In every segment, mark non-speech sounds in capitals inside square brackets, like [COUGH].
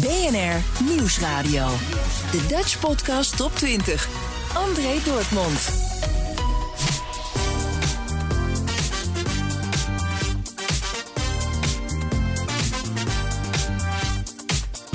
BNR Nieuwsradio. De Dutch Podcast Top 20. André Dortmund.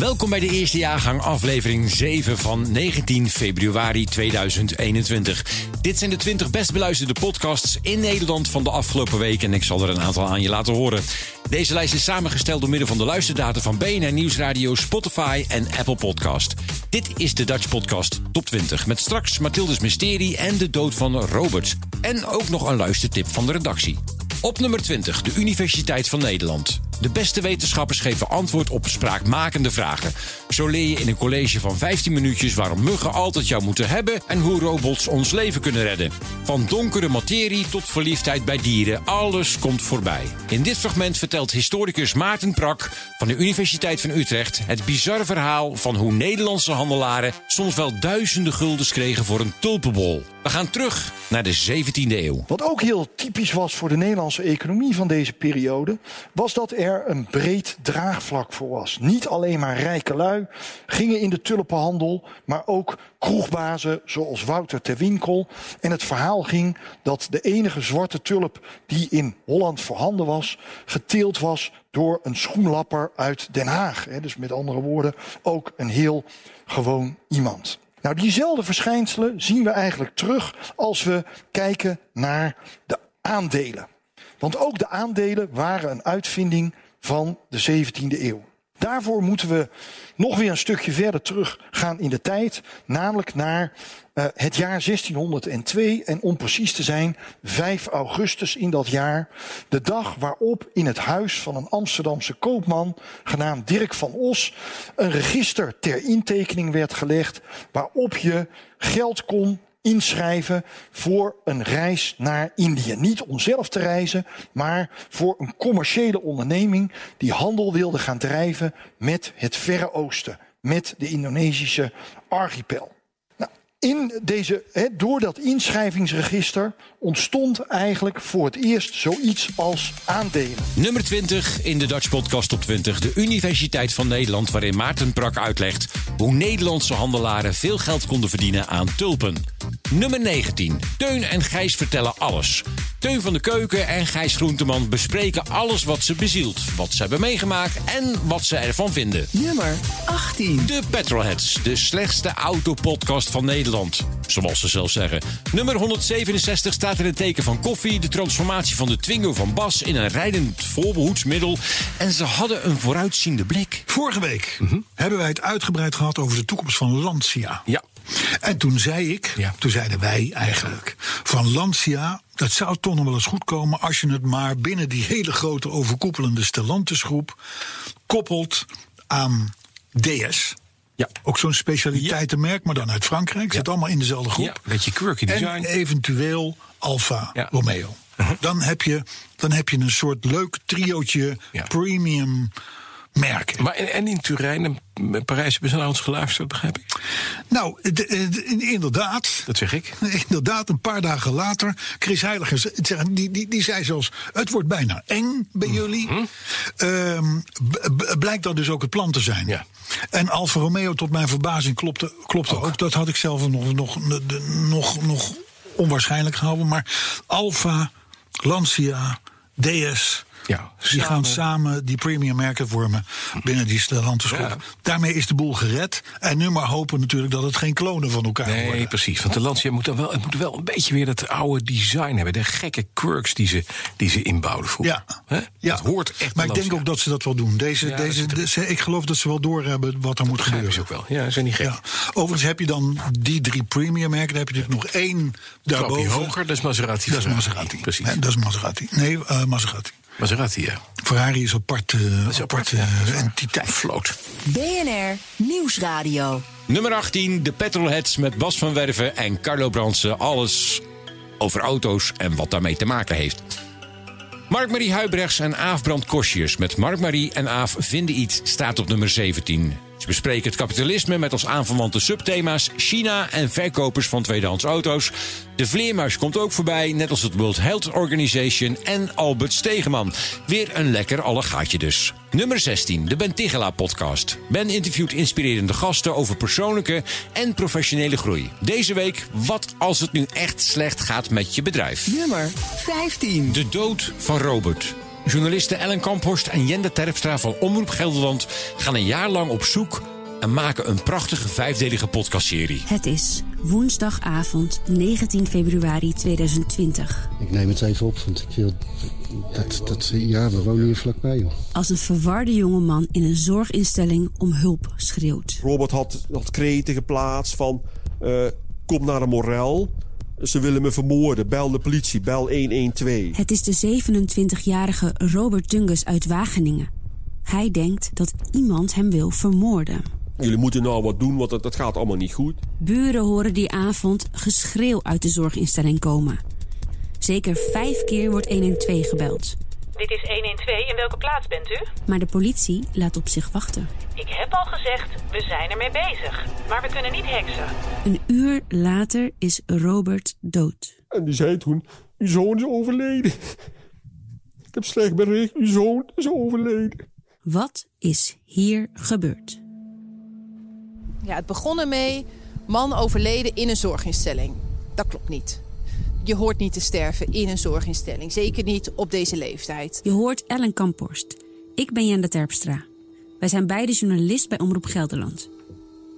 Welkom bij de eerste jaargang, aflevering 7 van 19 februari 2021. Dit zijn de 20 best beluisterde podcasts in Nederland van de afgelopen week en ik zal er een aantal aan je laten horen. Deze lijst is samengesteld door middel van de luisterdata van BNR Nieuwsradio, Spotify en Apple Podcast. Dit is de Dutch Podcast Top 20 met straks Mathildes Mysterie en de dood van Robert. En ook nog een luistertip van de redactie. Op nummer 20, de Universiteit van Nederland. De beste wetenschappers geven antwoord op spraakmakende vragen. Zo leer je in een college van 15 minuutjes waarom muggen altijd jou moeten hebben en hoe robots ons leven kunnen redden. Van donkere materie tot verliefdheid bij dieren, alles komt voorbij. In dit fragment vertelt historicus Maarten Prak van de Universiteit van Utrecht het bizarre verhaal van hoe Nederlandse handelaren soms wel duizenden guldens kregen voor een tulpenbol. We gaan terug naar de 17e eeuw. Wat ook heel typisch was voor de Nederlandse economie van deze periode, was dat er een breed draagvlak voor was. Niet alleen maar rijke lui gingen in de tulpenhandel, maar ook kroegbazen zoals Wouter ter Winkel. En het verhaal ging dat de enige zwarte tulp die in Holland voorhanden was, geteeld was door een schoenlapper uit Den Haag. Dus met andere woorden, ook een heel gewoon iemand. Nou, diezelfde verschijnselen zien we eigenlijk terug als we kijken naar de aandelen. Want ook de aandelen waren een uitvinding van de 17e eeuw. Daarvoor moeten we nog weer een stukje verder terug gaan in de tijd, namelijk naar uh, het jaar 1602 en om precies te zijn 5 augustus in dat jaar, de dag waarop in het huis van een Amsterdamse koopman genaamd Dirk van Os een register ter intekening werd gelegd waarop je geld kon inschrijven voor een reis naar Indië. Niet om zelf te reizen, maar voor een commerciële onderneming die handel wilde gaan drijven met het Verre Oosten, met de Indonesische archipel in deze, he, door dat inschrijvingsregister ontstond eigenlijk voor het eerst zoiets als aandelen. Nummer 20 in de Dutch Podcast op 20. De Universiteit van Nederland, waarin Maarten Prak uitlegt hoe Nederlandse handelaren veel geld konden verdienen aan tulpen. Nummer 19. Teun en Gijs vertellen alles. Teun van de Keuken en Gijs Groenteman bespreken alles wat ze bezielt, wat ze hebben meegemaakt en wat ze ervan vinden. Nummer 18. De Petrolheads, de slechtste autopodcast van Nederland zoals ze zelf zeggen. Nummer 167 staat in het teken van koffie, de transformatie van de Twingo van Bas in een rijdend voorbehoedsmiddel. En ze hadden een vooruitziende blik. Vorige week mhm. hebben wij het uitgebreid gehad over de toekomst van Lancia. Ja. En toen zei ik, ja. toen zeiden wij eigenlijk, van Lancia, dat zou toch nog wel eens goed komen als je het maar binnen die hele grote overkoepelende Stellantis-groep koppelt aan DS. Ja. Ook zo'n specialiteitenmerk, maar dan uit Frankrijk. Zit allemaal in dezelfde groep. Ja, beetje quirky design. En eventueel Alfa Romeo. Uh-huh. Dan, heb je, dan heb je een soort leuk triootje premium merken. Maar en, in Turijn en Parijs hebben ze naar ons geluisterd, begrijp ik? Nou, inderdaad. Dat zeg ik. [LAUGHS] Inderdaad, een paar dagen later. Chris Heiligers, die, die, die zei zelfs: Het wordt bijna eng bij mhm. jullie. Mm blijkt dat dus ook het plan te zijn. Ja. En Alfa Romeo, tot mijn verbazing, klopte, klopte ook. Dat had ik zelf nog, nog, nog, nog onwaarschijnlijk gehouden. Maar Alfa, Lancia, DS. Ja, die gaan samen die premium merken vormen binnen die Stellantis Ja. Daarmee is de boel gered. En nu maar hopen natuurlijk dat het geen klonen van elkaar nee, worden. Nee, precies. Want de Lancia moet dan wel, het moet wel een beetje weer dat oude design hebben. De gekke quirks die ze, die ze inbouwden vroeger. Ja, ja. Dat hoort echt Maar ik denk ook dat ze dat wel doen. Deze, deze, ik geloof dat ze wel doorhebben wat er moet gebeuren. Ze ook wel. Ja, ze zijn niet gek. Overigens heb je dan die drie premium merken. Dan heb je natuurlijk nog één daarboven. hoger, dat is Maserati. Dat is Maserati. Precies. Nee, dat is Maserati. Nee, uh, Maserati. Maserati, ja. Ferrari is apart, uh, is apart apart, ja, uh, entiteit. Floot. BNR Nieuwsradio. Nummer 18, de Petrolheads met Bas van Werven en Carlo Bransen. Alles over auto's en wat daarmee te maken heeft. Mark-Marie Huibrechts en Aaf Brand Kosjes met Mark-Marie en Aaf vinden iets staat op nummer 17. Ze bespreken het kapitalisme met als aanverwante subthema's China en verkopers van tweedehands auto's. De vleermuis komt ook voorbij, net als het World Health Organization en Albert Stegeman. Weer een lekker allegaatje dus. Nummer 16, de Ben Tigela podcast. Ben interviewt inspirerende gasten over persoonlijke en professionele groei. Deze week, wat als het nu echt slecht gaat met je bedrijf? Nummer 15. De dood van Robert. Journalisten Ellen Kamphorst en Jende Terpstra van Omroep Gelderland gaan een jaar lang op zoek en maken een prachtige vijfdelige podcastserie. Het is woensdagavond 19 februari 2020. Ik neem het even op, want ik wil. Dat, dat, ja, we wonen hier vlakbij, joh. Als een verwarde jongeman in een zorginstelling om hulp schreeuwt. Robert had, had kreten geplaatst van... Uh, kom naar een morel. Ze willen me vermoorden. Bel de politie. Bel 112. Het is de 27-jarige Robert Dungus uit Wageningen. Hij denkt dat iemand hem wil vermoorden. Jullie moeten nou wat doen, want dat, dat gaat allemaal niet goed. Buren horen die avond geschreeuw uit de zorginstelling komen. Zeker vijf keer wordt 112 gebeld. Dit is 112. In welke plaats bent u? Maar de politie laat op zich wachten. Ik heb al gezegd, we zijn ermee bezig. Maar we kunnen niet heksen. Een uur later is Robert dood. En die zei toen, uw zoon is overleden. Ik heb slecht bericht, uw zoon is overleden. Wat is hier gebeurd? Ja, het begon ermee, man overleden in een zorginstelling. Dat klopt niet. Je hoort niet te sterven in een zorginstelling. Zeker niet op deze leeftijd. Je hoort Ellen Kamphorst. Ik ben Jende Terpstra. Wij zijn beide journalist bij Omroep Gelderland.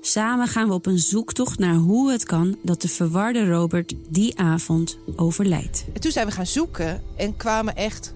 Samen gaan we op een zoektocht naar hoe het kan dat de verwarde Robert die avond overlijdt. En toen zijn we gaan zoeken en kwamen echt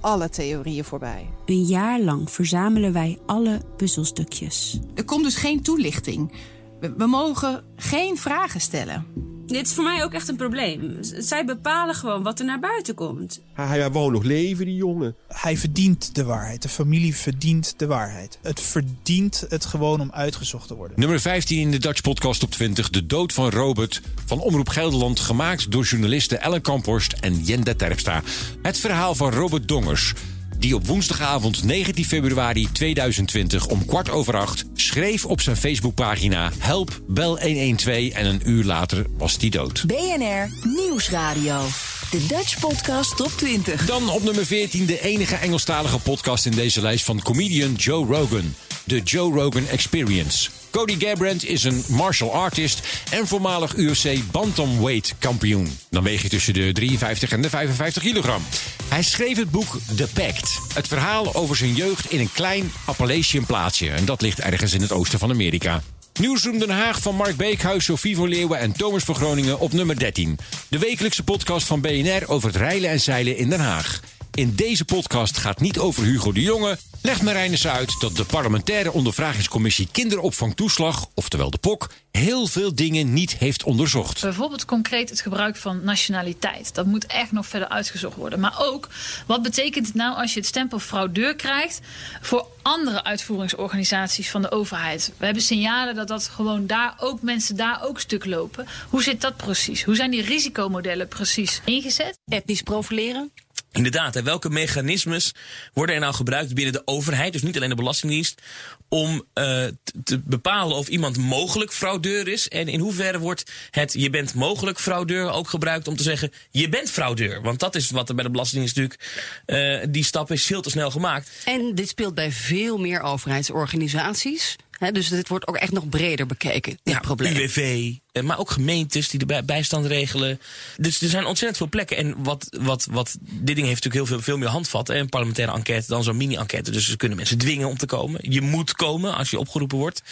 alle theorieën voorbij. Een jaar lang verzamelen wij alle puzzelstukjes. Er komt dus geen toelichting. We, we mogen geen vragen stellen. Dit is voor mij ook echt een probleem. Zij bepalen gewoon wat er naar buiten komt. Hij, hij wou nog leven, die jongen. Hij verdient de waarheid. De familie verdient de waarheid. Het verdient het gewoon om uitgezocht te worden. Nummer 15 in de Dutch Podcast op 20. De dood van Robert van Omroep Gelderland. Gemaakt door journalisten Ellen Kamphorst en Jende Terpstra. Het verhaal van Robert Dongers die op woensdagavond 19 februari 2020 om kwart over acht schreef op zijn Facebookpagina: Help, bel 112 en een uur later was hij dood. BNR Nieuwsradio. De Dutch Podcast Top 20. Dan op nummer 14 de enige Engelstalige podcast in deze lijst van comedian Joe Rogan. De Joe Rogan Experience. Cody Garbrandt is een martial artist en voormalig UFC bantamweight kampioen. Dan weeg je tussen de 53 en de 55 kilogram. Hij schreef het boek The Pact. Het verhaal over zijn jeugd in een klein Appalachian plaatsje. En dat ligt ergens in het oosten van Amerika. Nieuwsroom Den Haag van Mark Beekhuis, Sofie van Leeuwen en Thomas van Groningen op nummer 13. De wekelijkse podcast van BNR over het reilen en zeilen in Den Haag. In deze podcast gaat niet over Hugo de Jonge. Legt Marijnissen uit dat de parlementaire ondervragingscommissie kinderopvangtoeslag, oftewel de POK, heel veel dingen niet heeft onderzocht. Bijvoorbeeld concreet het gebruik van nationaliteit. Dat moet echt nog verder uitgezocht worden. Maar ook, wat betekent het nou als je het stempel fraudeur krijgt voor andere uitvoeringsorganisaties van de overheid? We hebben signalen dat dat gewoon daar ook mensen daar ook stuk lopen. Hoe zit dat precies? Hoe zijn die risicomodellen precies ingezet? Etnisch profileren? Inderdaad, en welke mechanismes worden er nou gebruikt binnen de overheid, dus niet alleen de Belastingdienst, om uh, te bepalen of iemand mogelijk fraudeur is? En in hoeverre wordt het je bent mogelijk fraudeur ook gebruikt om te zeggen je bent fraudeur? Want dat is wat er bij de Belastingdienst natuurlijk, uh, die stap is veel te snel gemaakt. En dit speelt bij veel meer overheidsorganisaties. He, dus dit wordt ook echt nog breder bekeken, dit ja, probleem. UWV, maar ook gemeentes die de bijstand regelen. Dus er zijn ontzettend veel plekken. En wat, wat, wat dit ding heeft natuurlijk heel veel, veel meer handvatten. Een parlementaire enquête dan zo'n mini-enquête. Dus ze kunnen mensen dwingen om te komen. Je moet komen als je opgeroepen wordt.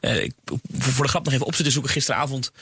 Uh, ik, voor de grap nog even op zitten zoeken gisteravond.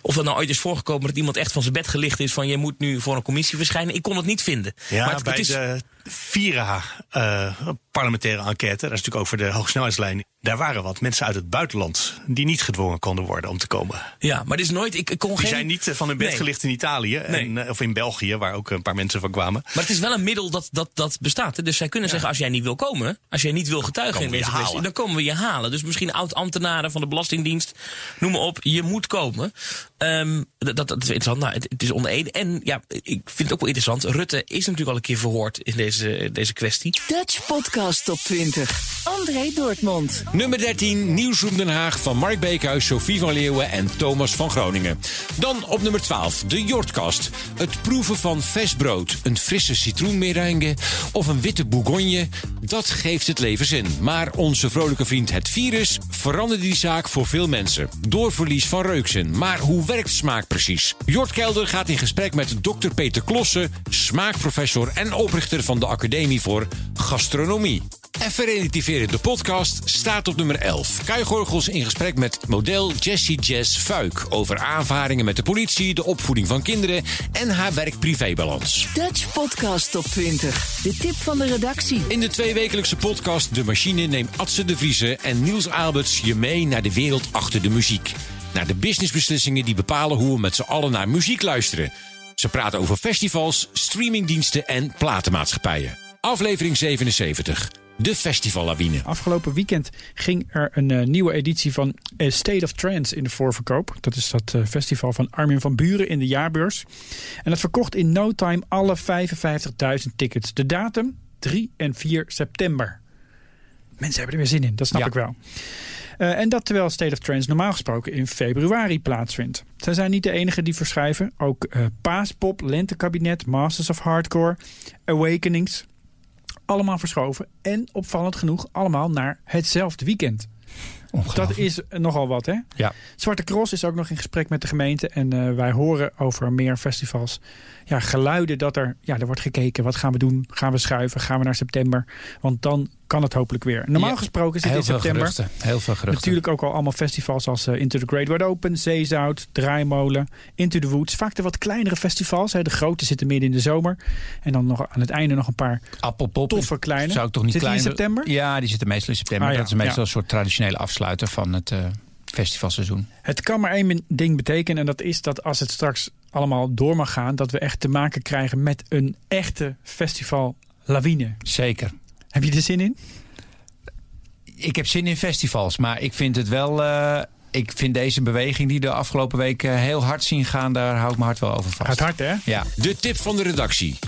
Of dat nou ooit is voorgekomen dat iemand echt van zijn bed gelicht is. Van je moet nu voor een commissie verschijnen. Ik kon het niet vinden. Ja, maar het, bij het is, de Vira eh, parlementaire enquête, dat is natuurlijk over de hoogsnelheidslijn. Daar waren wat mensen uit het buitenland die niet gedwongen konden worden om te komen. Ja, maar dit is nooit. Ik, ik kon Die geen... zijn niet eh, van hun bed Nee. gelicht in Italië en, eh, of in België, waar ook een paar mensen van kwamen. Maar het is wel een middel dat, dat, dat bestaat. Hè? Dus zij kunnen zeggen, als jij niet wil komen, als jij niet wil getuigen in deze kwestie, dan komen we je halen. Dus misschien oud-ambtenaren van de Belastingdienst, noem maar op, je moet komen. Ehm, dat, dat, dat is interessant. Nou, het, het is oneed. En ja, ik vind het ook wel interessant. Rutte is natuurlijk al een keer verhoord in deze, deze kwestie. Dutch Podcast Top 20. André Dortmund. Nummer 13, Nieuwsroom Den Haag van Mark Beekhuis, Sophie van Leeuwen en Thomas van Groningen. Dan op nummer 12, de Jortkast. Het proeven van vers brood, een frisse citroenmeringue of een witte bourgogne, dat geeft het leven zin. Maar onze vrolijke vriend het virus veranderde die zaak voor veel mensen. Door verlies van reukzin. Maar hoe werkt smaak precies? Jort Kelder gaat in gesprek met dokter Peter Klossen, smaakprofessor en oprichter van de Academie voor Gastronomie. En Verrelativeren de podcast staat op nummer 11. Kai Gorgels in gesprek met model Jessie Jess Fuik over aanvaringen met de politie, de opvoeding van kinderen en haar werk-privébalans. Dutch Podcast Top 20. De tip van de redactie. In de tweewekelijkse podcast De Machine neemt Atze de Vrieze en Niels Alberts je mee naar de wereld achter de muziek. Naar de businessbeslissingen die bepalen hoe we met z'n allen naar muziek luisteren. Ze praten over festivals, streamingdiensten en platenmaatschappijen. Aflevering 77. De Festivallawine. Afgelopen weekend ging er een eh, nieuwe editie van A State of Trance in de voorverkoop. Dat is dat eh, festival van Armin van Buren in de jaarbeurs. En dat verkocht in no time alle 55.000 tickets. De datum 3 en 4 september. Mensen hebben er weer zin in, dat snap ik wel. Eh, en dat terwijl State of Trance normaal gesproken in februari plaatsvindt. Zij zijn niet de enige die verschuiven. Ook eh, Paaspop, Lentekabinet, Masters of Hardcore, Awakenings. Allemaal verschoven. En opvallend genoeg allemaal naar hetzelfde weekend. Dat is nogal wat, hè? Ja. Zwarte Cross is ook nog in gesprek met de gemeente. En eh, wij horen over meer festivals. Ja, geluiden dat er, ja, er wordt gekeken. Wat gaan we doen? Gaan we schuiven? Gaan we naar september? Want dan kan het hopelijk weer. Normaal Ja, gesproken zit heel in september. geruchten, heel veel geruchten. Natuurlijk ook al allemaal festivals als eh, Into the Great Wide Open, Zeezout, Draaimolen, Into the Woods. Vaak de wat kleinere festivals. Hè. De grote zitten midden in de zomer. En dan nog aan het einde nog een paar Appelpop. toffe kleine. Zou ik toch niet in september? Ja, die zitten meestal in september. Ah, ja, Dat is meestal ja. een soort traditionele afsluiter van het eh, festivalseizoen. Het kan maar één ding betekenen. En dat is dat als het straks allemaal door mag gaan... dat we echt te maken krijgen met een echte festival lawine. Zeker. Heb je er zin in? Ik heb zin in festivals, maar ik vind het wel... eh, ik vind deze beweging die de afgelopen week eh, heel hard zien gaan... daar hou ik mijn hart wel over vast. Gaat hard, hè? Ja. De tip van de redactie.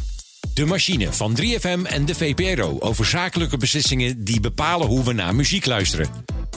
De machine van 3FM en de VPRO over zakelijke beslissingen die bepalen hoe we naar muziek luisteren.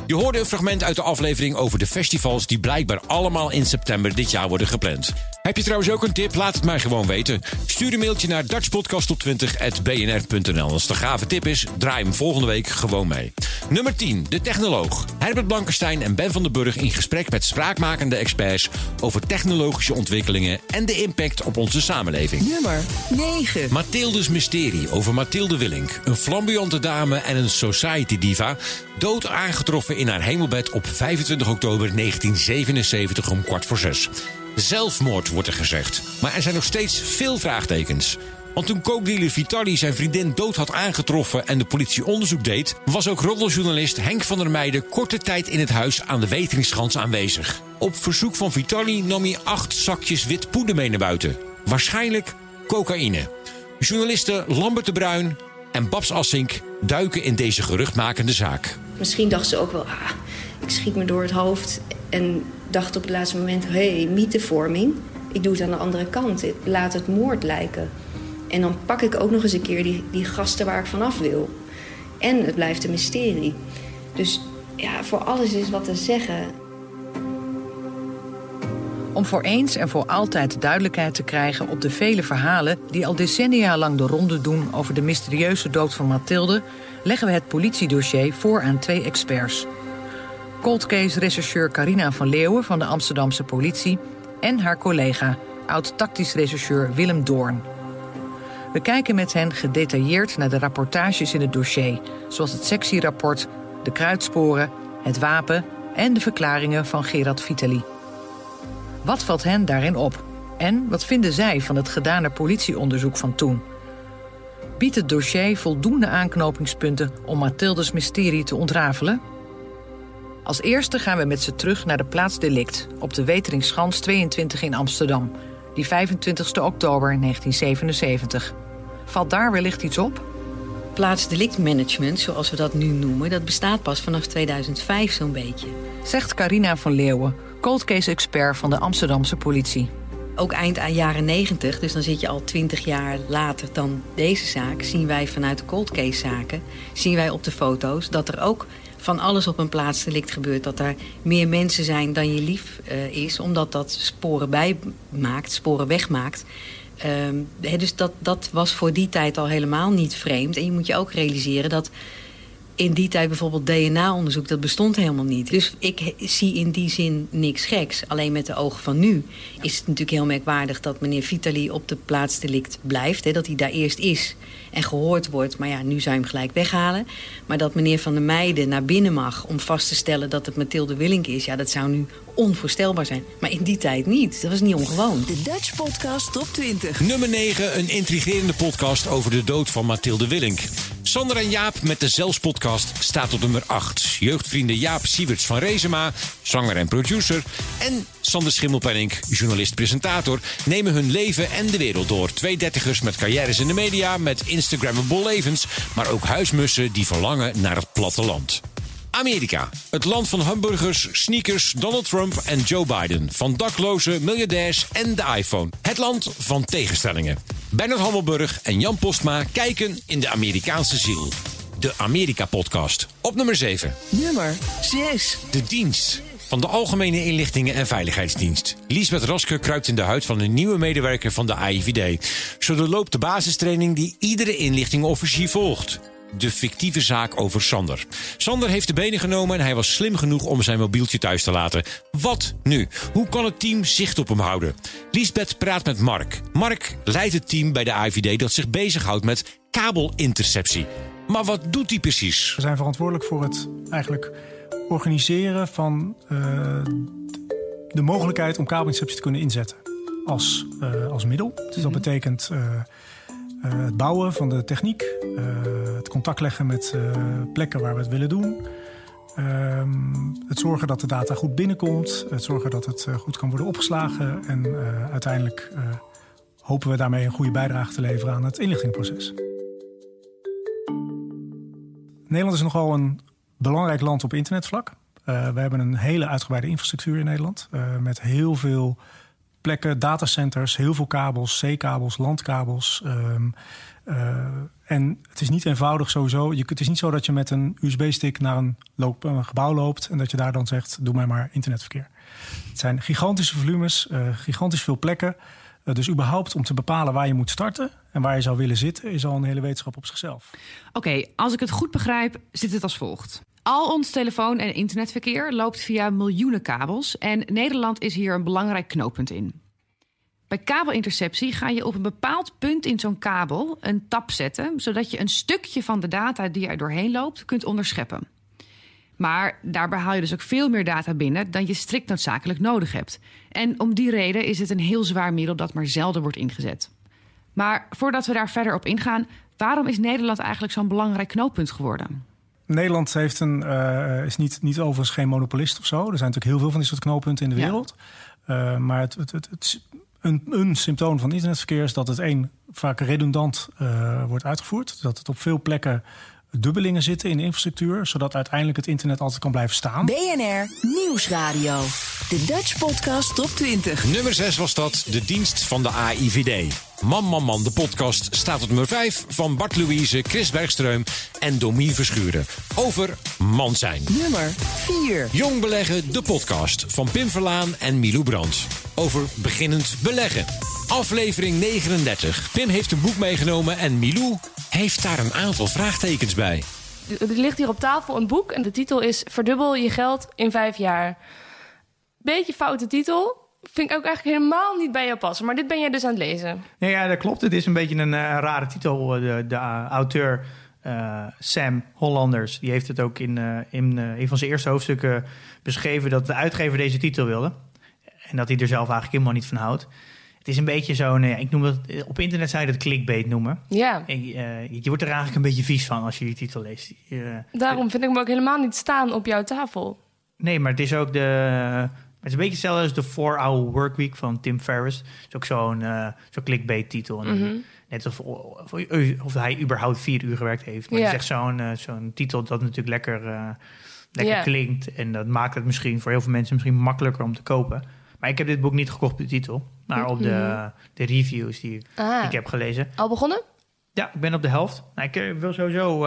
Je hoorde een fragment uit de aflevering over de festivals die blijkbaar allemaal in september dit jaar worden gepland. Heb je trouwens ook een tip? Laat het mij gewoon weten. Stuur een mailtje naar dutchpodcast20.bnr.nl. Als het een gave tip is, draai hem volgende week gewoon mee. Nummer 10, de technoloog. Herbert Blankenstein en Ben van den Burg in gesprek met spraakmakende experts over technologische ontwikkelingen en de impact op onze samenleving. Nummer 9. Mathildes Mysterie over Mathilde Willink. Een flamboyante dame en een society diva. Dood aangetroffen in haar hemelbed op 25 oktober 1977 om kwart voor zes. Zelfmoord wordt er gezegd. Maar er zijn nog steeds veel vraagtekens. Want toen kookdealer Vitali zijn vriendin dood had aangetroffen en de politie onderzoek deed, was ook roddeljournalist Henk van der Meijden korte tijd in het huis aan de Weteringschans aanwezig. Op verzoek van Vitali nam hij acht zakjes wit poeder mee naar buiten. Waarschijnlijk cocaïne. Journalisten Lambert de Bruin en Babs Assink duiken in deze geruchtmakende zaak. Misschien dacht ze ook wel, ah, ik schiet me door het hoofd. En dacht op het laatste moment, hé, hey, mythevorming. Ik doe het aan de andere kant. Laat het moord lijken. En dan pak ik ook nog eens een keer die, die gasten waar ik vanaf wil. En het blijft een mysterie. Dus ja, voor alles is wat te zeggen. Om voor eens en voor altijd duidelijkheid te krijgen op de vele verhalen die al decennia lang de ronde doen over de mysterieuze dood van Mathilde, leggen we het politiedossier voor aan twee experts. Cold case-rechercheur Carina van Leeuwen van de Amsterdamse politie en haar collega, oud-tactisch rechercheur Willem Doorn. We kijken met hen gedetailleerd naar de rapportages in het dossier, zoals het sectierapport, de kruidsporen, het wapen en de verklaringen van Gerard Vitali. Wat valt hen daarin op? En wat vinden zij van het gedane politieonderzoek van toen? Biedt het dossier voldoende aanknopingspunten om Mathildes mysterie te ontrafelen? Als eerste gaan we met ze terug naar de plaats delict op de Weteringschans 22 in Amsterdam, die 25 oktober 1977. Valt daar wellicht iets op? Plaatsdelictmanagement, zoals we dat nu noemen, dat bestaat pas vanaf 2005 zo'n beetje. Zegt Carina van Leeuwen, cold case expert van de Amsterdamse politie. Ook eind aan jaren 90, dus dan zit je al 20 jaar later dan deze zaak, zien wij vanuit de cold case zaken, zien wij op de foto's dat er ook van alles op een plaatsdelict gebeurt. Dat er meer mensen zijn dan je lief uh, is, omdat dat sporen bijmaakt, sporen wegmaakt. Um, dus dat, dat was voor die tijd al helemaal niet vreemd. En je moet je ook realiseren dat in die tijd bijvoorbeeld DNA-onderzoek, dat bestond helemaal niet. Dus ik zie in die zin niks geks. Alleen met de ogen van nu is het natuurlijk heel merkwaardig... dat meneer Vitali op de plaatsdelict blijft. Hè, dat hij daar eerst is en gehoord wordt. Maar ja, nu zou je hem gelijk weghalen. Maar dat meneer Van der Meijden naar binnen mag... om vast te stellen dat het Mathilde Willink is... ja, dat zou nu onvoorstelbaar zijn. Maar in die tijd niet. Dat was niet ongewoon. De Dutch Podcast Top 20. Nummer 9, een intrigerende podcast over de dood van Mathilde Willink. Sander en Jaap met de Zels podcast staat op nummer 8. Jeugdvrienden Jaap Sieverts van Rezema, zanger en producer... en Sander Schimmelpenning, journalist-presentator... nemen hun leven en de wereld door. Twee dertigers met carrières in de media, met Instagrammable levens... maar ook huismussen die verlangen naar het platteland. Amerika. Het land van hamburgers, sneakers, Donald Trump en Joe Biden. Van daklozen, miljardairs en de iPhone. Het land van tegenstellingen. Bernard Hammelburg en Jan Postma kijken in de Amerikaanse ziel. De Amerika-podcast. Op nummer 7. Nummer 6. De dienst van de Algemene Inlichtingen en Veiligheidsdienst. Liesbeth Raske kruipt in de huid van een nieuwe medewerker van de AIVD. Zo loopt de basistraining die iedere inlichtingofficier volgt de fictieve zaak over Sander. Sander heeft de benen genomen en hij was slim genoeg om zijn mobieltje thuis te laten. Wat nu? Hoe kan het team zicht op hem houden? Liesbeth praat met Mark. Mark leidt het team bij de AIVD dat zich bezighoudt met kabelinterceptie. Maar wat doet hij precies? We zijn verantwoordelijk voor het eigenlijk organiseren van uh, de mogelijkheid om kabelinterceptie te kunnen inzetten als, uh, als middel. Dus dat mhm. betekent uh, het bouwen van de techniek, het contact leggen met plekken waar we het willen doen. Ehm, het zorgen dat de data goed binnenkomt, het zorgen dat het goed kan worden opgeslagen en uiteindelijk hopen we daarmee een goede bijdrage te leveren aan het inlichtingproces. Nederland is nogal een belangrijk land op internetvlak. We hebben een hele uitgebreide infrastructuur in Nederland. Met heel veel plekken, datacenters, heel veel kabels, zeekabels, landkabels. Um, uh, en het is niet eenvoudig sowieso. Je, het is niet zo dat je met een USB-stick naar een, loop, een, gebouw loopt en dat je daar dan zegt: doe mij maar internetverkeer. Het zijn gigantische volumes, gigantisch veel plekken. dus überhaupt om te bepalen waar je moet starten en waar je zou willen zitten, is al een hele wetenschap op zichzelf. Oké, als ik het goed begrijp, zit het als volgt. Al ons telefoon- en internetverkeer loopt via miljoenen kabels en Nederland is hier een belangrijk knooppunt in. Bij kabelinterceptie ga je op een bepaald punt in zo'n kabel een tap zetten, zodat je een stukje van de data die er doorheen loopt kunt onderscheppen. Maar daarbij haal je dus ook veel meer data binnen dan je strikt noodzakelijk nodig hebt. En om die reden is het een heel zwaar middel dat maar zelden wordt ingezet. Maar voordat we daar verder op ingaan, waarom is Nederland eigenlijk zo'n belangrijk knooppunt geworden? Nederland heeft een, uh, is niet, niet overigens geen monopolist of zo. Er zijn natuurlijk heel veel van dit soort knooppunten in de wereld. Ja. Uh, maar het, het, het, het, een, een symptoom van internetverkeer is dat het één vaak redundant uh, wordt uitgevoerd. Dat het op veel plekken dubbelingen zitten in de infrastructuur, zodat uiteindelijk het internet altijd kan blijven staan. BNR Nieuwsradio. De Dutch Podcast Top 20. Nummer 6 was dat, de dienst van de AIVD. Man, man, man, de podcast staat op nummer 5 van Bart Louise, Chris Bergstreum en Domien Verschuren. Over man zijn. Nummer 4. Jong beleggen, de podcast van Pim Verlaan en Milou Brandt. Over beginnend beleggen. Aflevering 39. Pim heeft een boek meegenomen en Milou heeft daar een aantal vraagtekens bij. Er ligt hier op tafel een boek en de titel is Verdubbel je geld in vijf jaar. Beetje foute titel. Vind ik ook eigenlijk helemaal niet bij jou passen. Maar dit ben jij dus aan het lezen. Nee, ja, dat klopt. Het is een beetje een, uh, rare titel. De, de uh, auteur uh, Sam Hollanders, die heeft het ook in, in een van zijn eerste hoofdstukken beschreven... dat de uitgever deze titel wilde. En dat hij er zelf eigenlijk helemaal niet van houdt. Het is een beetje zo'n, eh, ik noem het, eh, op internet zou je dat clickbait noemen. Ja. En, eh, je wordt er eigenlijk een beetje vies van als je die titel leest. Daarom vind ik hem ook helemaal niet staan op jouw tafel. nee, maar het is ook de, het is een beetje hetzelfde als de 4-hour workweek van Tim Ferriss. Het is ook zo'n eh zo'n clickbait titel. Mhm. Net of, of, of hij überhaupt vier uur gewerkt heeft. Maar Ja. het is echt zo'n eh, zo'n titel dat natuurlijk lekker, eh, lekker Ja. klinkt. En dat maakt het misschien voor heel veel mensen misschien makkelijker om te kopen. Maar ik heb dit boek niet gekocht op de titel. Maar op de, Mhm. de reviews die ik, Ah. die ik heb gelezen. Al begonnen? Ja, ik ben op de helft. Nou, ik wil sowieso,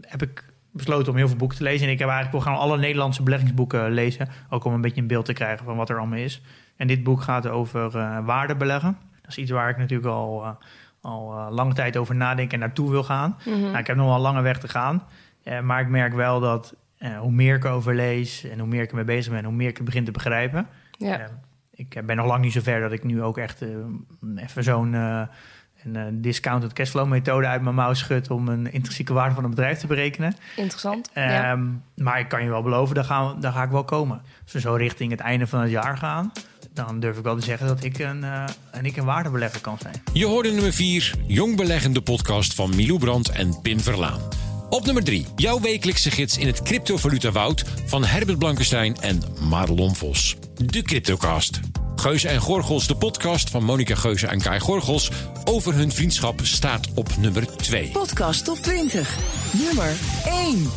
heb ik besloten om heel veel boeken te lezen. En ik heb eigenlijk wel gaan alle Nederlandse beleggingsboeken lezen. Ook om een beetje een beeld te krijgen van wat er allemaal is. En dit boek gaat over eh waardebeleggen. Dat is iets waar ik natuurlijk al, eh, al eh, lange tijd over nadenk en naartoe wil gaan. Mhm. Nou, ik heb nog wel een lange weg te gaan. Maar ik merk wel dat hoe meer ik erover lees en hoe meer ik ermee bezig ben, hoe meer ik het begin te begrijpen. Ja. Ik ben nog lang niet zo ver dat ik nu ook echt even zo'n een, eh, discounted cashflow methode uit mijn mouw schud om een intrinsieke waarde van een bedrijf te berekenen. Interessant. ja. Ehm, Maar ik kan je wel beloven, daar, gaan we, daar ga ik wel komen. Als we zo richting het einde van het jaar gaan, dan durf ik wel te zeggen dat ik een, eh, en ik een waardebelegger kan zijn. Je hoorde nummer 4, Jong Beleggende podcast van Milou Brandt en Pim Verlaan. Op nummer 3, jouw wekelijkse gids in het cryptovaluta woud van Herbert Blankenstein en Madelon Vos. De Cryptocast. Geuze en Gorgels, de podcast van Monica Geuze en Kai Gorgels over hun vriendschap staat op nummer 2. Podcast top 20. Nummer 1.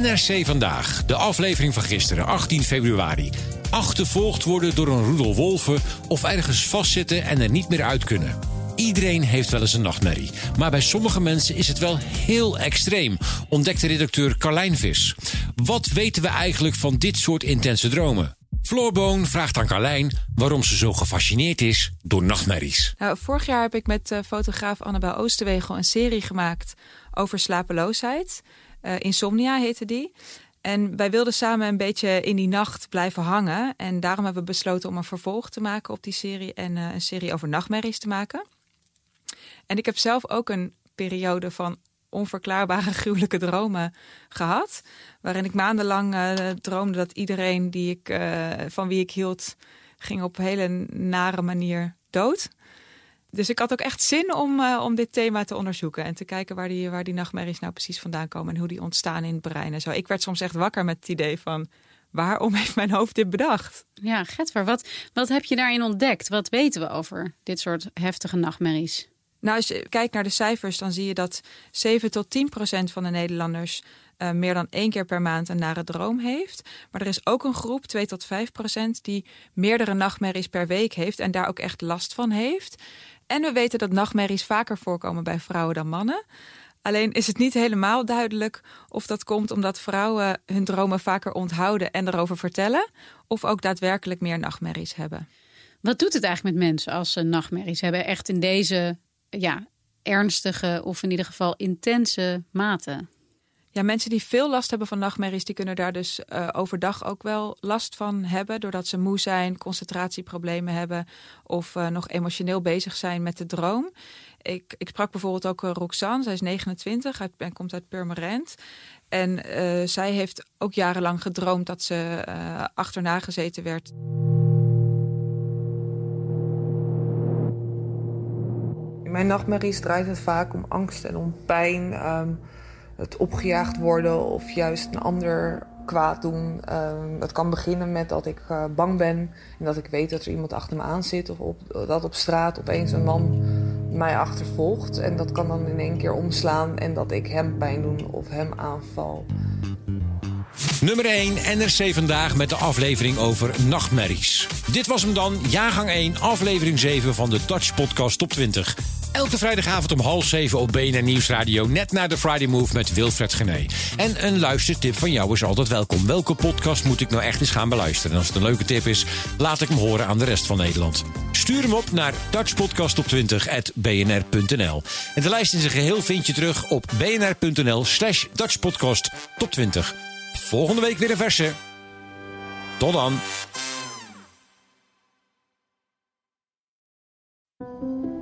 NRC vandaag, de aflevering van gisteren, 18 februari. Achtervolgd worden door een roedel wolven of ergens vastzitten en er niet meer uit kunnen. Iedereen heeft wel eens een nachtmerrie. Maar bij sommige mensen is het wel heel extreem, ontdekte redacteur Carlijn Vis. Wat weten we eigenlijk van dit soort intense dromen? Floorboon vraagt aan Carlijn waarom ze zo gefascineerd is door nachtmerries. Nou, vorig jaar heb ik met eh, fotograaf Annabel Oosterwegel een serie gemaakt over slapeloosheid. Eh, Insomnia heette die. En wij wilden samen een beetje in die nacht blijven hangen. En daarom hebben we besloten om een vervolg te maken op die serie en eh, een serie over nachtmerries te maken. En ik heb zelf ook een periode van onverklaarbare [LAUGHS] gruwelijke dromen gehad. Waarin ik maandenlang eh, droomde dat iedereen die ik, eh, van wie ik hield, ging op een hele nare manier dood. Dus ik had ook echt zin om, eh, om dit thema te onderzoeken. En te kijken waar die, waar die nachtmerries nou precies vandaan komen. En hoe die ontstaan in het brein en zo. Ik werd soms echt wakker met het idee van... waarom [LAUGHS] heeft mijn hoofd dit bedacht? Ja, Getver, wat, wat heb je daarin ontdekt? Wat weten we over dit soort heftige nachtmerries? Nou, als je kijkt naar de cijfers, dan zie je dat 7 tot 10 procent van de Nederlanders eh, meer dan één keer per maand een nare droom heeft. Maar er is ook een groep, 2 tot 5 procent, die meerdere nachtmerries per week heeft en daar ook echt last van heeft. En we weten dat nachtmerries vaker voorkomen bij vrouwen dan mannen. Alleen is het niet helemaal duidelijk of dat komt omdat vrouwen hun dromen vaker onthouden en erover vertellen, of ook daadwerkelijk meer nachtmerries hebben. Wat doet het eigenlijk met mensen als ze nachtmerries hebben? Echt in deze ja, ernstige of in ieder geval intense mate? Ja, mensen die veel last hebben van nachtmerries, die kunnen daar dus eh, overdag ook wel last van hebben. Doordat ze moe zijn, concentratieproblemen hebben of eh, nog emotioneel bezig zijn met de droom. Ik, ik sprak bijvoorbeeld ook uh, Roxanne, zij is 29 uit, en komt uit Purmerend. En zij heeft ook jarenlang gedroomd dat ze achterna gezeten werd. Mijn nachtmerries draait het vaak om angst en om pijn. Um, het opgejaagd worden of juist een ander kwaad doen. Um, het kan beginnen met dat ik uh, bang ben en dat ik weet dat er iemand achter me aan zit. Of op, dat op straat opeens een man mij achtervolgt. En dat kan dan in één keer omslaan en dat ik hem pijn doe of hem aanval. Nummer 1 NRC vandaag met de aflevering over nachtmerries. Dit was hem dan, jaargang 1, aflevering 7 van de Dutch Podcast Top 20. Elke vrijdagavond om half zeven op BNR Nieuwsradio. Net na de Friday Move met Wilfred Gené. En een luistertip van jou is altijd welkom. Welke podcast moet ik nou echt eens gaan beluisteren? En als het een leuke tip is, laat ik hem horen aan de rest van Nederland. Stuur hem op naar dutchpodcasttop20.bnr.nl. En de lijst in zijn geheel vind je terug op bnr.nl slash dutchpodcast top 20. Volgende week weer een verse. Tot dan.